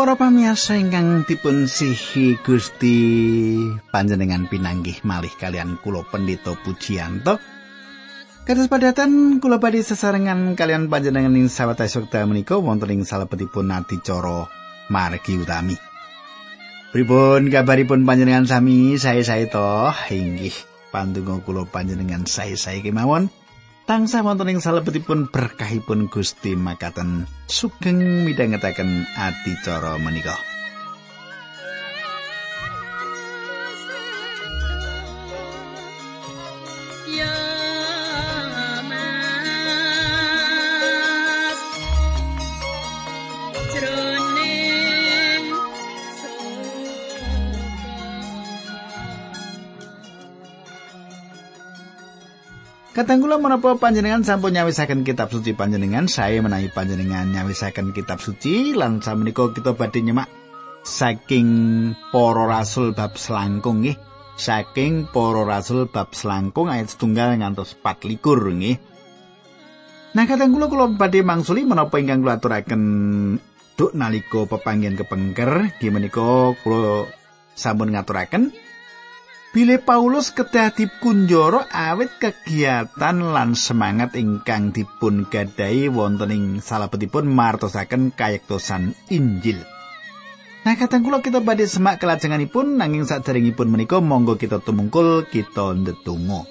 Para pamirsa ingkang dipun sihi Gusti panjenengan pinanggih malih kalian kula pendeta Pujiyanto. Kados padatan kula badhe sesarengan kalian panjenengan ing sawetawis wekdal menika wonten ing salebetipun adicara margi utami. Pripun kabaripun panjenengan sami? Saya-saya toh inggih pandonga kula panjenengan saya-saya kemawon. Tangsa wonten ing salebetipun berkahipun Gusti makaten sugeng midhangetaken adicara menika. Katanggula menapa panjenengan sampun nyawisaken kitab suci panjenengan, saya menawi panjenengan nyawisaken kitab suci lan samenika kita badhe nyemak saking para rasul bab selangkung nggih. Saking para rasul bab selangkung ayat setunggal ngantos 24 nggih. Nah katanggula kula badhe mangsuli menapa ingkang kula aturaken duk nalika pepanggihan kepengker, nggih menika kula sampun ngaturaken Bile Paulus kedah dipunjara awit kegiatan lan semangat ingkang dipun gadai wonten ing salebetipun martosaken kayektosan Injil. Nah, kadang kula kita badhe semak kelajenganipun nanging saderengipun menika monggo kita tumungkul kita ndedonga.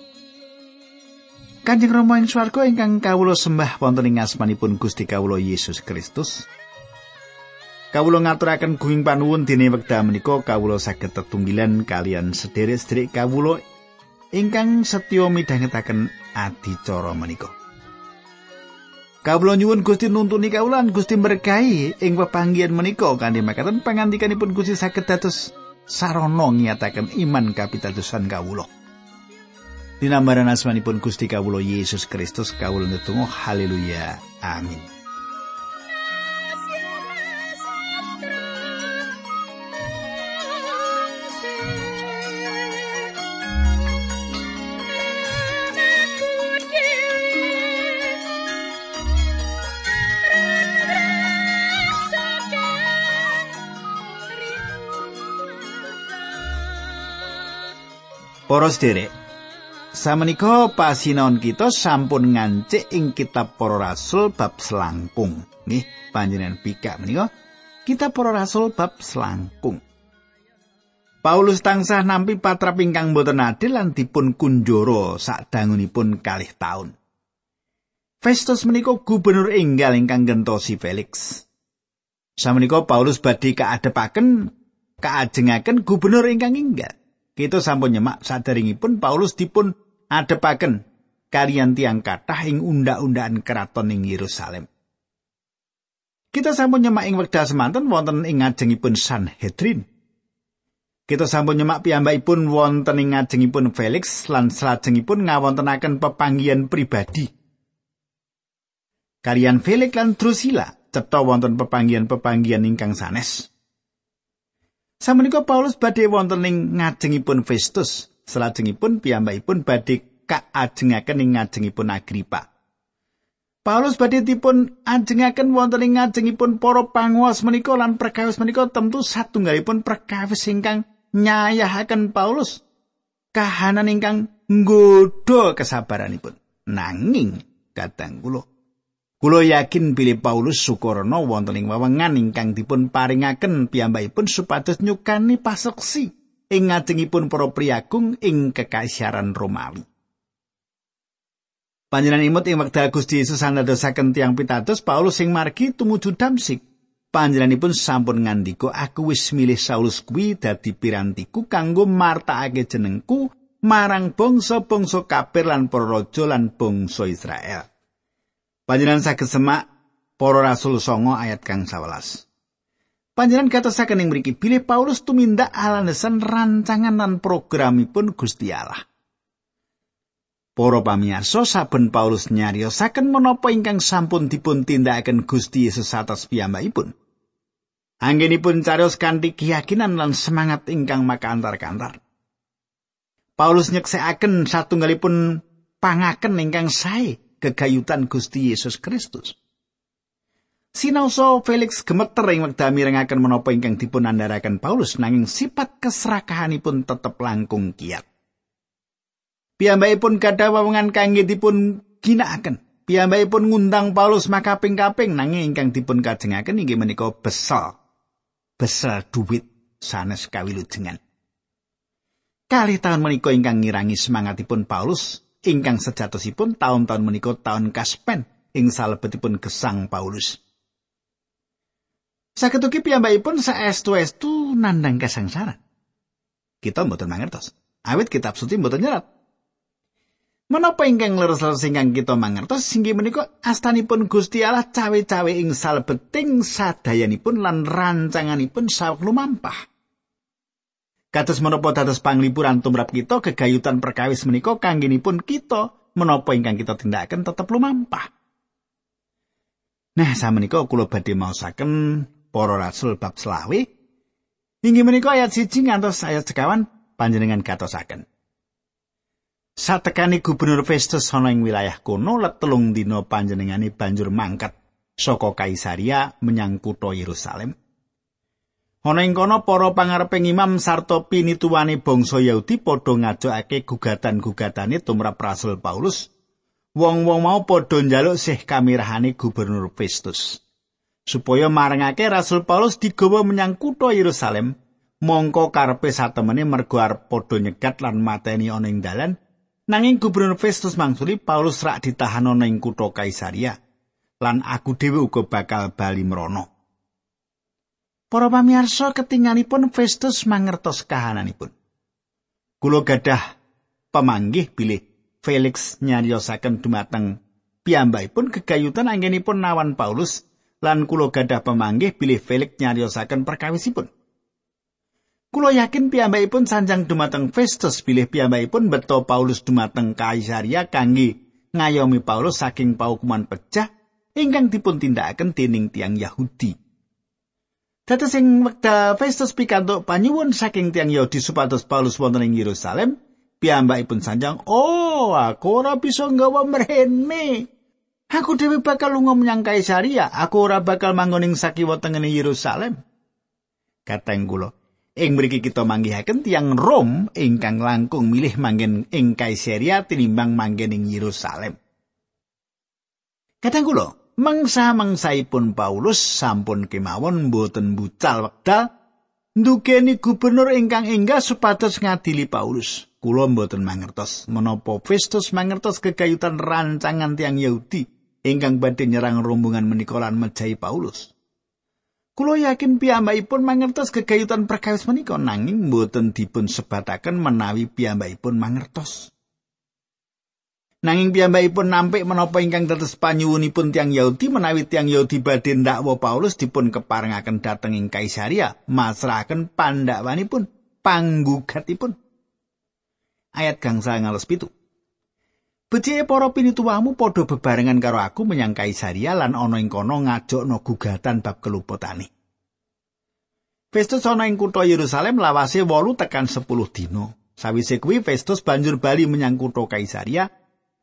Kanjeng Rama ing swarga ingkang kawula sembah wonten ing asmanipun Gusti kawula Yesus Kristus. Kawula ngaturaken gunging panuwun dene wekdal menika kawula saged tetunggilan kalian sederek-sederek kawula ingkang setya midhangetaken adicara menika. Kawula nyuwun Gusti nuntuni kawula Gusti berkahi ing pepanggihan menika kanthi makaten pangandikanipun Gusti saged dados sarana ngiyataken iman kapitadosan kawula. Dinambaran asmanipun Gusti kawula Yesus Kristus kawula ndedonga haleluya amin. Para sederek, samenika pasinaon kita sampun ngancik ing kitab Para Rasul bab selangkung. Nggih, panjenengan pikak menika kitab Para Rasul bab selangkung. Paulus tansah nampi patrap ingkang boten adil lan dipun kunjara sadangunipun kalih taun. Festus menika gubernur enggal ingkang gentosi Felix. Samenika Paulus badhe kaadepaken kaajengaken gubernur ingkang enggal. Kita sampun nyemak sadaringipun Paulus dipun adepaken kalian tiang kathah ing undang-undangan keraton ing Yerusalem. Kita sampun nyemak ing wekdal semanten wonten ing ngajengipun Sanhedrin. Kita sampun nyemak piyambakipun wonten ing ngajengipun Felix lan salajengipun ngawontenaken pepanggihan pribadi. Kalian Felix lan Drusilla cetha wonten pepanggihan-pepanggihan ingkang sanes. Samenika Paulus badhe wonten ing ngajengipun Festus, salajengipun piyambakipun badhe kaajengaken ing ngajengipun Agripa. Paulus badhe dipun ajengaken wonten ing ngajengipun para panguwas menika lan perkawis menika tentu satunggalipun perkawis ingkang nyayahaken Paulus kahanan ingkang nggodha kesabaranipun. Nanging kadang kula Kulo yakin bilih Paulus Sukorno wonten ing wewengan ingkang dipun paringaken piyambakipun supados nyukani paseksi ing ngajengipun para priagung ing kekaisaran Romawi. Panjenengan imut ing wekdal Gusti Yesus andadosaken tiang pitados Paulus sing margi tumuju Damsik. Panjenenganipun sampun ngandika aku wis milih Saulus kuwi dadi pirantiku kanggo martakake jenengku marang bangsa-bangsa kafir lan para raja lan bangsa Israel. Panjenengan saged semak para rasul songo ayat kang 11. Panjenengan katosaken ing mriki bilih Paulus tumindak alandesan rancangan lan programipun Gusti Allah. Para pamirsa saben Paulus nyariosaken menapa ingkang sampun dipun tindakaken Gusti Yesus atas piyambakipun. Anggenipun carios kanthi keyakinan lan semangat ingkang makantar-kantar. Paulus nyeksekaken satunggalipun pangaken ingkang sae kegayutan Gusti Yesus Kristus. Sinaosa Felix gemeter ing wekdal mirengaken menapa ingkang dipun andharaken Paulus nanging sifat keserakahanipun tetep langkung kiat. Piyambakipun gadah wewengan kangge dipun ginakaken. Piyambakipun ngundang Paulus makaping-kaping nanging ingkang dipun kajengaken inggih menika besal. Besal duit sanes kawilujengan. Kali tahun menika ingkang ngirangi semangatipun Paulus ingkang sejatosipun tahun-tahun menika tahun kaspen ing salebetipun gesang Paulus. Saged ugi piyambakipun saestu-estu nandang kasangsaran. Kita mboten mangertos. Awit kitab suci mboten nyerat. Menapa ingkang leres-leres ingkang kita mangertos inggih menika astanipun Gusti Allah cawe-cawe ing salebeting sadayanipun lan rancanganipun saweg lumampah. Kados menapa dados panglipuran tumrap kita gegayutan perkawis menika kanggenipun kita menapa ingkang kita tindakaken tetep lumampah. Nah, samenika kula badhe maosaken para rasul bab selawe inggih menika ayat siji ngantos ayat sekawan panjenengan katosaken Satekani gubernur Festus ana wilayah kono let telung dina panjenengane banjur mangkat saka Kaisaria menyang kutha Yerusalem. Ana ing kono para pangareping imam sarta pinituwane bangsa Yahudi padha ngajokake gugatan-gugatane tumrap Rasul Paulus. Wong-wong mau padha njaluk sih kamirahane gubernur Festus. supaya marengake Rasul Paulus digawa menyang kutha Yerusalem mongko karepe satemene mergo arep padha nyegat lan mateni ana ing dalan nanging gubernur Festus mangsuli Paulus rak ditahan ana ing kutha Kaisaria lan aku dhewe uga bakal bali mrono Para pamirsa ketinganipun Festus mangertos kahananipun Kulo gadah pemanggih bilih Felix nyariosaken dumateng piyambakipun gegayutan anggenipun nawan Paulus lan kula gadah pemanggih bilih Felix nyariosaken perkawisipun. Kulo yakin piyambakipun sanjang dumateng Festus bilih piyambakipun beto Paulus dumateng Kaisaria kangge ngayomi Paulus saking paukuman pecah ingkang dipun tindakaken dening tiang Yahudi. Dados sing wekdal Festus pikantuk panyuwun saking tiang Yahudi supados Paulus wonten ing Yerusalem, piyambakipun sanjang, "Oh, aku ora bisa nggawa mrene." Aku dhewe bakal lunga menyang Kaisaria, aku ora bakal manggon ing sakiwa tengene Yerusalem. Kateng kula, ing mriki kita manggihaken tiang Rom ingkang langkung milih manggen ing Kaisaria tinimbang manggen ing Yerusalem. Kateng kula, mangsa-mangsaipun Paulus sampun kemawon mboten bucal wekdal ndukeni gubernur ingkang enggah supados ngadili Paulus. Kula mboten mangertos menapa Festus mangertos kegayutan rancangan tiang Yahudi ingkang badhe nyerang rombongan menika lan mejahi Paulus. Kulo yakin piyambakipun mangertos gegayutan perkawis menika nanging mboten dipun sebataken menawi piyambakipun mangertos. Nanging piyambakipun nampik menapa ingkang dados panyuwunipun tiang Yahudi menawi tiang Yahudi badhe ndakwa Paulus dipun keparengaken dhateng ing Kaisaria, masrahaken pandakwanipun, panggugatipun. Ayat gangsal ngales pitu. Becike para pinituwamu padha bebarengan karo aku menyang Kaisaria lan ana ing kono ngajokno gugatan bab keluputane. Festus ana ing kutha Yerusalem lawase 8 tekan 10 dina. Sawise kuwi Festus banjur bali menyang kutha Kaisaria.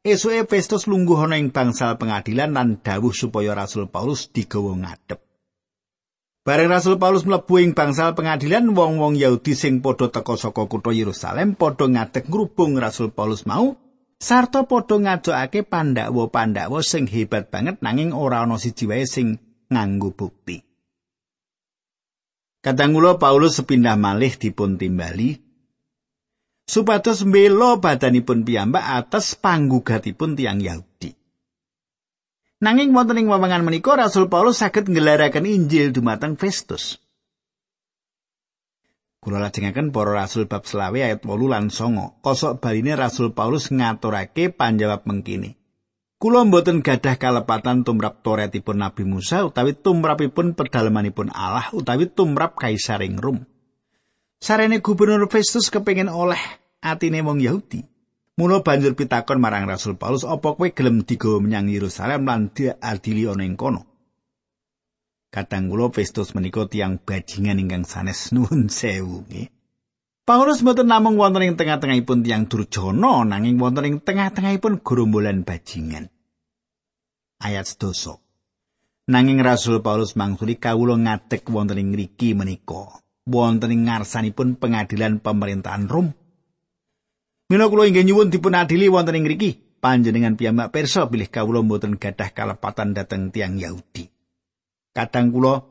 Esuke Festus lungguh ana ing bangsal pengadilan lan dawuh supaya Rasul Paulus digawa ngadep. Bareng Rasul Paulus mlebu ing bangsal pengadilan, wong-wong Yahudi sing padha teka saka kutha Yerusalem padha ngadeg ngrubung Rasul Paulus mau sarta padha ngajokake pandhawa-pandhawa sing hebat banget nanging ora ana siji wae sing nganggo bukti. Kadangula Paulus sepindah malih dipun timbali supados mbela badanipun piyambak atas panggugatipun tiang Yahudi. Nanging wonten ing wewengan menika Rasul Paulus saged nggelaraken Injil dumateng Festus. Kula lajengaken para rasul bab selawe ayat 8 lan 9. Kosok baline Rasul Paulus ngaturake panjawab mengkini. Kula mboten gadah kalepatan tumrap Toretipun Nabi Musa utawi tumrapipun pedalamanipun Allah utawi tumrap Kaisaring Rom. Sarene Gubernur Festus kepengin oleh atine wong Yahudi. Mula banjur pitakon marang Rasul Paulus, "Apa kowe gelem digawa menyang Yerusalem lan diadili ana ing kono?" Kadang kula Festus menika tiang bajingan ingkang sanes nuwun sewu nggih. Paulus mboten namung wonten ing tengah-tengahipun tiang durjana nanging wonten ing tengah-tengahipun gerombolan bajingan. Ayat sedoso. Nanging Rasul Paulus mangsuli kawula ngadeg wonten ing mriki menika. Wonten ing ngarsanipun pengadilan pemerintahan Rom. Mila kula inggih nyuwun dipun adili wonten ing mriki. Panjenengan piyambak pirsa bilih kawula mboten gadah kalepatan dhateng tiang Yahudi. Kadang kula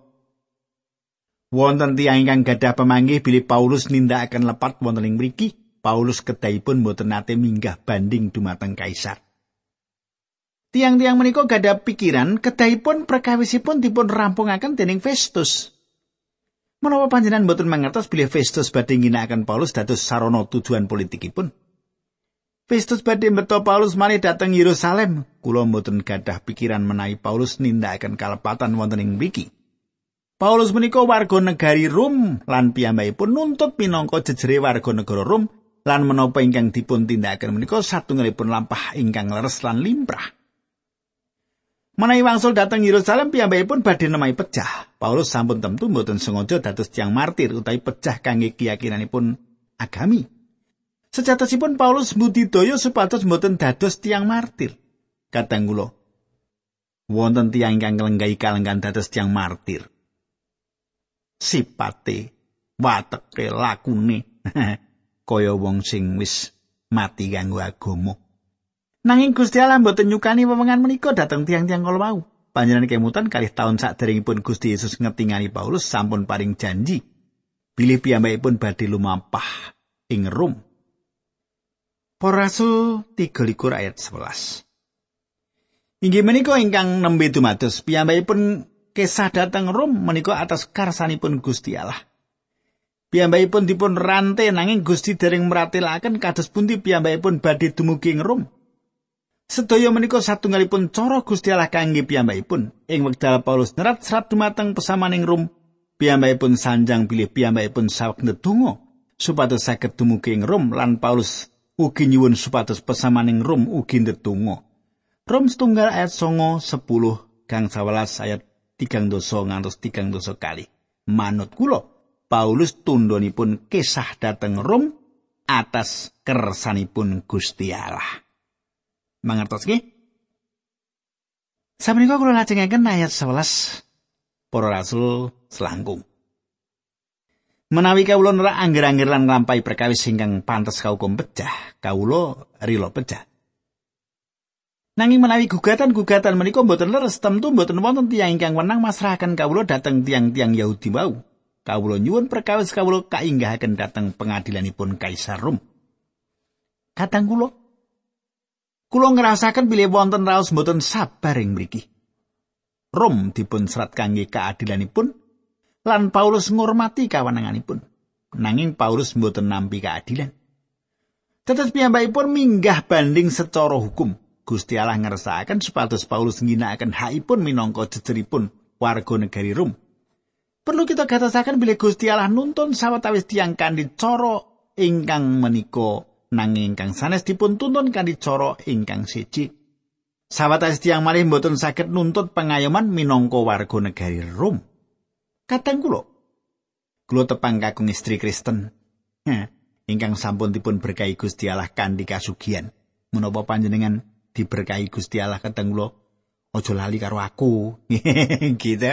wonten tiang ingkang gadah pemanggih bilih Paulus nindakaken lepat wonten ing mriki. Paulus kedahipun mboten nate minggah banding dumateng kaisar. Tiang-tiang menika gada pikiran kedahipun perkawisipun dipun rampungaken dening Festus. Menapa panjenengan mboten mangertos bilih Festus badhe ngginakaken Paulus dados sarana tujuan politikipun? Festus badhe meto Paulus malih dhateng Yerusalem. Kula mboten gadah pikiran menawi Paulus nindakaken kalepatan wonten ing mriki. Paulus menika warga negari Rom lan piyambakipun nuntut pinangka jejere warga negara Rom lan menapa ingkang dipun tindakaken menika satunggalipun lampah ingkang leres lan limrah. Menawi wangsul dateng Yerusalem piyambakipun badhe nemahi pecah. Paulus sampun tentu mboten sengaja dados tiang martir utawi pecah kangge keyakinanipun agami. Sejatosipun Paulus mbudidaya supados mboten dados tiang martir. Kadang kula wonten tiang ingkang nglenggahi kalenggan dados tiang martir. Sipate, wateke, lakune kaya wong sing wis mati kanggo agama. Nanging Gusti Allah mboten nyukani wewengan menika dhateng tiang-tiang kala wau. Panjenengan kemutan kalih taun saderengipun Gusti Yesus ngetingani Paulus sampun paring janji bilih piyambakipun badhe lumampah ing Rom. Para Rasul 13 ayat 11. Inggih menika ingkang nembe dumados piyambakipun kesah dhateng Rom menika atas karsanipun Gusti Allah. Piyambakipun dipun rante nanging Gusti dereng meratelaken kados pundi piyambakipun badhe dumugi ing Rom. Sedaya menika satunggalipun cara Gusti Allah kangge piyambakipun. Ing wekdal Paulus nerat serat dumateng pesamaning Rom, piyambakipun sanjang pilih piyambakipun saweg ndedonga supados saged dumugi ing Rom lan Paulus ugi nyuwun supados pesamaning Rom ugi ndedonga. Rom setunggal ayat songo 10 gang 11 ayat tigang doso ngantos tigang doso kali. Manut kula, Paulus tundonipun kisah dateng Rom atas kersanipun Gusti Allah. Mangertos nggih? Sameneika kula lajengaken ayat 11 para rasul selangkung. Menawi kawula nerak angger-angger lan nglampahi perkawis ingkang pantes kaukum pecah, kawula rila pecah. Nanging menawi gugatan-gugatan menika mboten leres tentu mboten wonten tiyang ingkang wenang masrahaken kawula dhateng tiang-tiang Yahudi wau. Kawula nyuwun perkawis kawula kainggahaken dhateng pengadilanipun Kaisar Rom. Katang kula, Kulo ngrasaken bilih wonten raos mboten sabar ing mriki. Rom dipun serat kangge keadilanipun lan Paulus ngurmati kawenanganipun. Nanging Paulus mboten nampi keadilan. Tetes piyambakipun minggah banding secara hukum. Gusti Allah ngersakaken supados Paulus ngginakaken hakipun minangka jejeripun warga negari Rom. Perlu kita gatosaken bilih Gusti Allah nuntun sawetawis tiyang kanthi cara ingkang menika nanging ingkang sanes dipun tuntun kanthi cara ingkang siji. Sawetawis tiyang malih mboten saged nuntut pengayoman minangka warga negari Rom. Kateng kula. Kula tepang kakung istri Kristen. Ingkang sampun dipun berkahi Gusti Allah kanthi kasugihan. Menapa panjenengan diberkahi Gusti Allah kateng kula? Aja lali karo aku. gitu.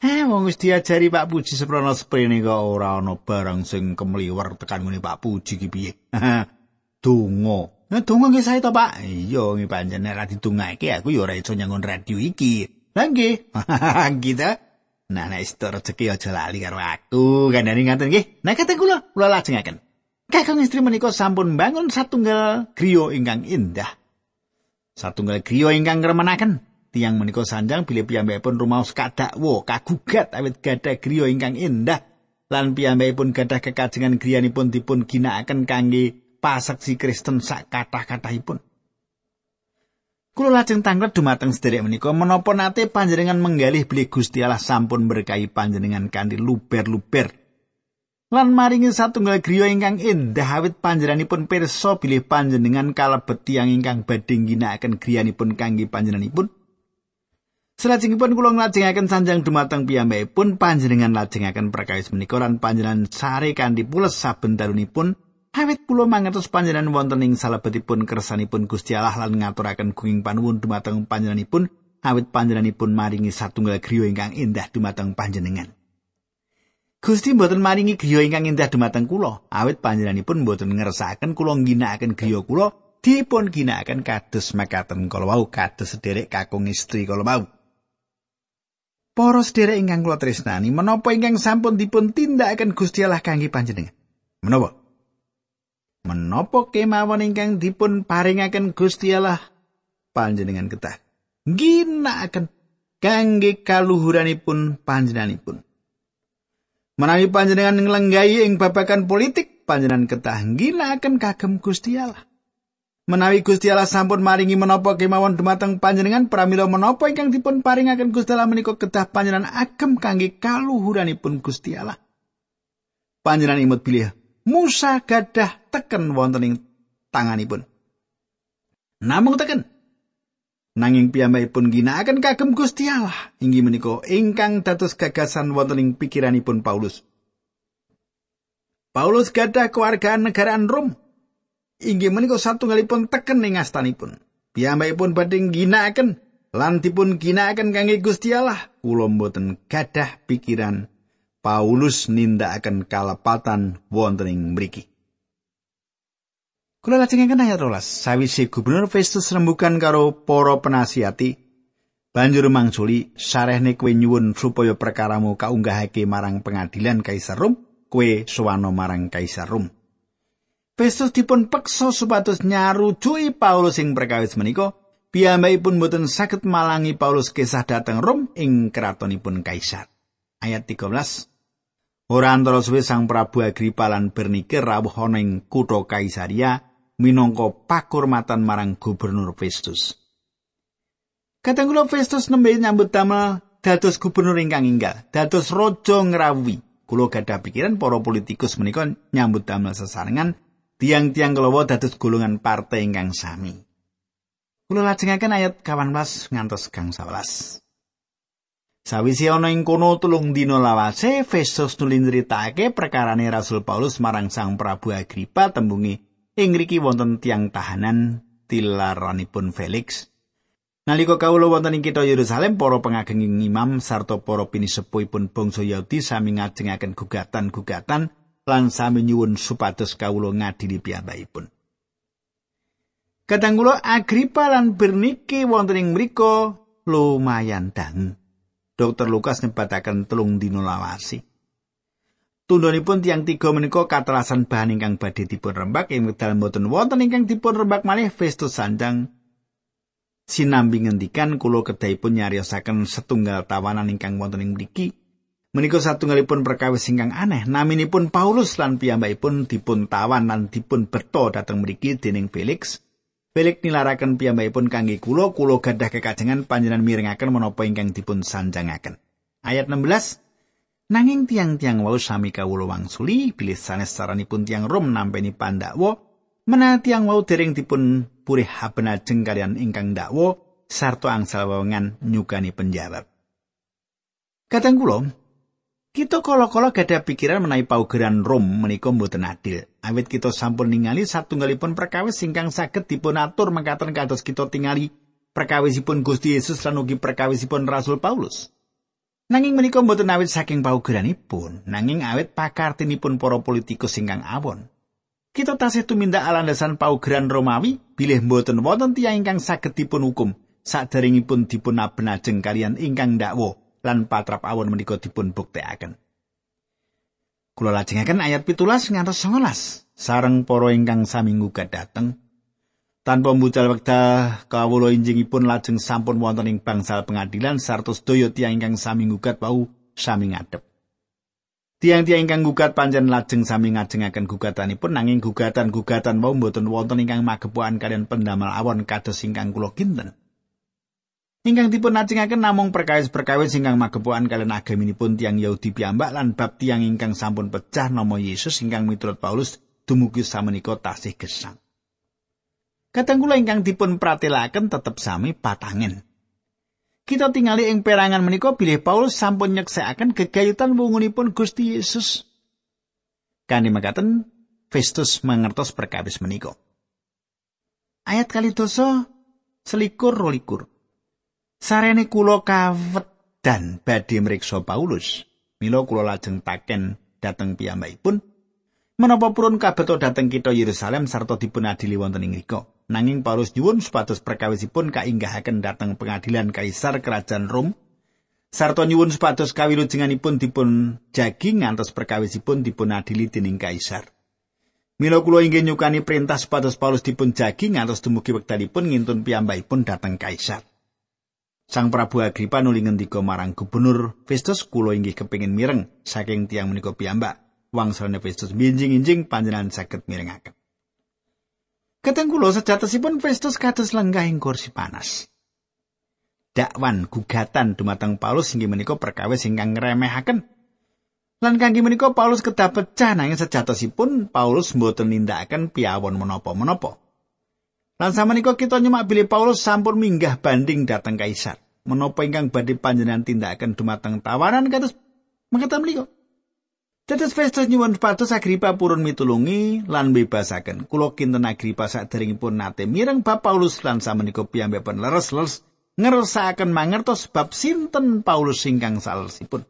Eh, wong wis diajari Pak Puji seprono sprene kok ora ana barang sing kemliwer tekan ngene Pak Puji ki piye. donga. Nah, donga nggih sae to, Pak? Iya, nggih panjenengan ra ditungake aku ya ora iso nyangon radio iki. Lah nggih. gitu. Nah, nek isto rezeki aja lali karo aku. Kandhane ngaten nggih. Nah, kata kula, kula lajengaken. Kakang istri menika sampun bangun satunggal griya ingkang indah. Satunggal griya ingkang ngremenaken. Tiang menika sanjang bilih piyambakipun rumaos kadakwa, kagugat awit gadah griya ingkang indah. Lan piyambakipun gadah kekajengan griyanipun dipun ginakaken kangge pasaksi Kristen sak kathah-kathahipun. Kulo lajeng tanglet dumateng sederek menika menapa nate panjenengan menggalih beli Gusti Allah sampun berkahi panjenengan kanthi luber-luber. Lan maringi satunggal griya ingkang endah awit panjenenganipun pirsa bilih panjenengan kalebet tiyang ingkang badhe ngginakaken griyanipun kangge panjenenganipun. Salajengipun kula nglajengaken sanjang dumateng piyambakipun panjenengan lajengaken perkawis menika lan panjenengan sare kanthi pules saben dalunipun Awit kula mangertos panjenengan wonten ing salebetipun kersanipun Gusti Allah lan ngaturaken gunging panuwun dumateng panjenenganipun awit panjenenganipun maringi satunggal griya ingkang indah dumateng panjenengan. Gusti mboten maringi griya ingkang indah dumateng kula, awit panjenenganipun mboten ngersakaken kula ngginakaken griya kula dipun ginakaken kados makaten kala wau kados sederek kakung istri kala wau. Para sederek ingkang kula tresnani, menapa ingkang sampun dipun tindakaken Gusti Allah kangge panjenengan? Menapa? Menapa kemawon ingkang dipun paringaken Gusti Allah panjenengan ketah? Ginakaken kangge kaluhuranipun panjenenganipun. Menawi panjenengan nglenggahi ing babagan politik, panjenengan ketah ginakaken kagem Gusti Allah. Menawi Gusti Allah sampun maringi menapa kemawon dumateng panjenengan pramila menapa ingkang dipun paringaken Gusti Allah menika kedah panjenengan agem kangge kaluhuranipun Gusti Allah. Panjenengan imut bilih Musa gadah teken wonten ing tanganipun. Namung teken nanging piyambakipun ginakaken kagem Gusti Allah inggih menika ingkang dados gagasan wonten ing pikiranipun Paulus. Paulus gadah kewargaan negaraan Rom inggih menika satunggalipun teken ing astanipun. Piyambakipun badhe ginakaken lan dipun ginakaken kangge Gusti Allah. Kula mboten gadah pikiran Paulus nindakaken kalepatan wonten ing mriki. Kula lajengaken ayat 12. Sawise Gubernur Festus rembukan karo para penasihati, banjur mangsuli sarehne kowe nyuwun supaya perkaramu kaunggahake marang pengadilan Kaisar Rom, kowe suwano marang Kaisar Rom. Festus dipun peksa supados nyarujuki Paulus ing perkawis menika, piyambakipun boten saged malangi Paulus kesah dhateng Rom ing kratonipun Kaisar. Ayat 13. Ora antara suwe Sang Prabu Agripa lan Bernike rawuh ana ing kutha Kaisaria minangka pakurmatan marang Gubernur Festus. Katenggula Festus nembe nyambut damel dados gubernur ingkang inggal, dados raja ngrawuhi. Kula gadah pikiran para politikus menika nyambut damel sesarengan tiang-tiang kelawa dados golongan partai ingkang sami. Kula lajengaken ayat 18 ngantos gang 11. Sawise ana ing kono tulung dina lawase, Festus nuli nyritake perkarane Rasul Paulus marang Sang Prabu Agripa tembungi ing riki wonten tiang tahanan tilaranipun Felix. Nalika kawula wonten ing kitha Yerusalem, para pengageng imam sarta para pinisepuhipun bangsa Yahudi sami ngajengaken gugatan-gugatan lan sami nyuwun supados kawula ngadili piyambakipun. Kadang kula Agripa lan Bernike wonten ing mriku lumayan dangu. Dokter Lukas nyebataken telung dina lawasi. Tundhonipun tiang tiga menika katelasan bahan ingkang badhe dipun rembak ing wekdal mboten wonten ingkang dipun rembak malih Festus Sanjang sinambi ngendikan kula kedahipun nyariosaken setunggal tawanan ingkang wonten ing mriki Menika satunggalipun perkawis ingkang aneh. Naminipun Paulus lan piyambakipun dipun tawan lan dipun beto dhateng mriki dening Felix. Felix nilaraken piyambakipun kangge kula, kula gadah kekajengan panjenengan mirengaken menapa ingkang dipun sanjangaken. Ayat 16 Nanging tiang-tiang wau sami kawula wangsuli bilih sanes saranipun tiang Rom nampeni pandakwa menawi tiang wau dereng dipun purih habenajeng kalian ingkang dakwa sarta angsal wewengan nyukani penjawab. Kadang kula Kita kala-kala gadah pikiran menawi paugeran Rom menika mboten adil. Awit kita sampun ningali satunggalipun perkawis ingkang saged dipun atur mekaten kados kita tingali perkawisipun Gusti Yesus lan ugi perkawisipun Rasul Paulus. Nanging menika mboten awit saking paugeranipun, nanging awit pakartinipun para politikus ingkang awon. Kita tasih tumindak alandasan paugeran Romawi bilih mboten wonten tiyang ingkang saged dipun hukum sadaringipun dipun abenajeng kalian ingkang dakwa lan patrap awon menika dipun buktekaken. Kula lajengaken ayat pitulas ngantos 19. Sareng para ingkang sami ngugat dateng tanpa mbucal wekdal kawula injingipun lajeng sampun wonten ing bangsal pengadilan sarta sedaya tiyang ingkang sami ngugat wau sami ngadep. Tiang-tiang ingkang gugat panjen lajeng sami ngajengaken gugatanipun nanging gugatan-gugatan wau mboten wonten ingkang magepokan kalian pendamel awon kados ingkang kula kinten. Ingkang dipun najengaken namung perkawis-perkawis ingkang magepokan kalian agaminipun tiang Yahudi piyambak lan bab tiang ingkang sampun pecah nama Yesus ingkang miturut Paulus dumugi samenika tasih gesang. Kadang kula ingkang dipun pratelaken tetep sami patangen. Kita tingali ing perangan menika bilih Paulus sampun nyeksekaken gegayutan wungunipun Gusti Yesus. Kani makaten Festus mangertos perkawis menika. Ayat kali dosa selikur rolikur. Sarene kula kawet dan badhe mriksa Paulus. Mila kula lajeng taken dhateng piyambakipun menapa purun kabeto dhateng kita Yerusalem sarta dipun adili wonten ing mriku. Nanging Paulus nyuwun supados perkawisipun kainggahaken dhateng pengadilan kaisar kerajaan Rom sarta nyuwun supados kawilujenganipun dipun jagi ngantos perkawisipun dipun adili dening kaisar. Mila kula inggih nyukani perintah supados Paulus dipun jagi ngantos dumugi wektalipun ngintun piyambakipun dhateng kaisar. Sang Prabu Agripa nuli ngendika marang gubernur Festus kula inggih kepingin mireng saking tiang menika piyambak. Wangsulane Festus minjing-injing panjenengan saged mirengaken. Kateng kula sejatosipun Festus kados lenggah ing kursi panas. Dakwan gugatan dumateng Paulus inggih menika perkawis ingkang ngremehaken. Lan kangge menika Paulus kedah pecah nanging sejatosipun Paulus mboten nindakaken piawon menapa-menapa. Lan samenika kita nyemak bilih Paulus sampun minggah banding dateng kaisar. Menapa ingkang badhe panjenengan tindakaken dumateng tawanan kados mengatakan menika. Dados Festus nyuwun pados Agripa purun mitulungi lan bebasaken. Kula kinten Agripa saderengipun nate mireng bab Paulus lan samenika piyambakipun leres-leres ngersakaken mangertos bab sinten Paulus ingkang salesipun.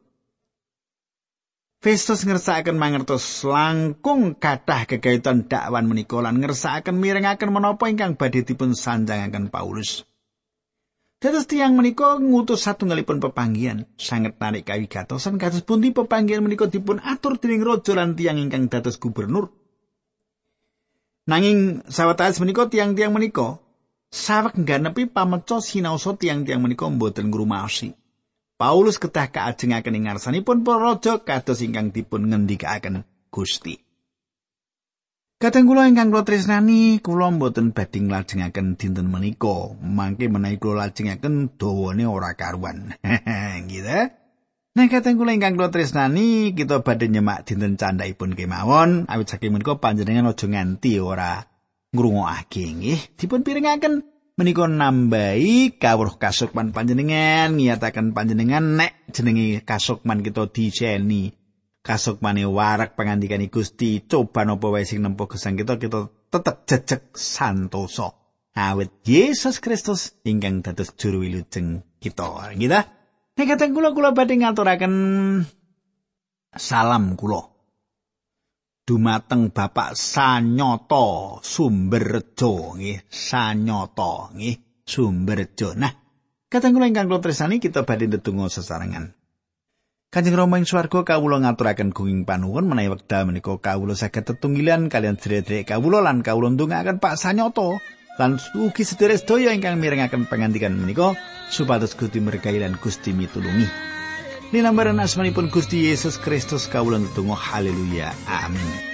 Festus ngersakaken mangertos langkung kathah kekaitan dakwan menika lan ngersakaken mirengaken menapa ingkang badhe dipun sanjangaken Paulus. Dados tiang menika ngutus satunggalipun pepanggian sanget narik kawigatosan kados pundi pepanggian menika dipun atur dening raja lan tiang ingkang dados gubernur. Nanging sawetawis menika tiang-tiang menika sawek ngganepi pameca sinaosa tiang-tiang menika mboten ngrumaosi. Paulus ketah kaajengaken ing ngarsanipun para raja kados ingkang dipun ngendikaken Gusti. Kadang kula ingkang kula tresnani, kula mboten badhe nglajengaken dinten menika, mangke menawi kula lajengaken dawane ora karuan. gitu. Nah, kadang kula ingkang kula tresnani, kita badhe nyemak dinten candhaipun kemawon, awit saking menika panjenengan aja nganti ora ngrungokake nggih. Dipun pirengaken menika nambahi kawruh kasukman panjenengan ngiyataken panjenengan nek jenenge kasukman kita diceni kasukmane warak pangandikan Gusti coba napa wae sing nempuh gesang kita kita tetep jejeg santoso. Awet Yesus Kristus ingkang dados juru wilujeng kita. Gitu nek kateng kula kula badhe ngaturaken salam kula dumateng Bapak Sanyoto Sumberjo nggih. Sanyoto nggih. Sumberjo. Nah kadang kula ingkang kula tresani kita badhe ndedonga sesarengan. Kanjeng Rama ing swarga kawula ngaturaken gunging panuwun menawi wekdal menika kawula saged tetunggilan kalian sedherek kawula lan kawula ndongaaken Pak Sanyoto lan ugi sedherek sedaya ingkang mirengaken pangandikan menika supados Gusti berkahi lan Gusti mitulungi. Linambaran asmanipun Gusti Yesus Kristus kawula ndedonga haleluya. Amin.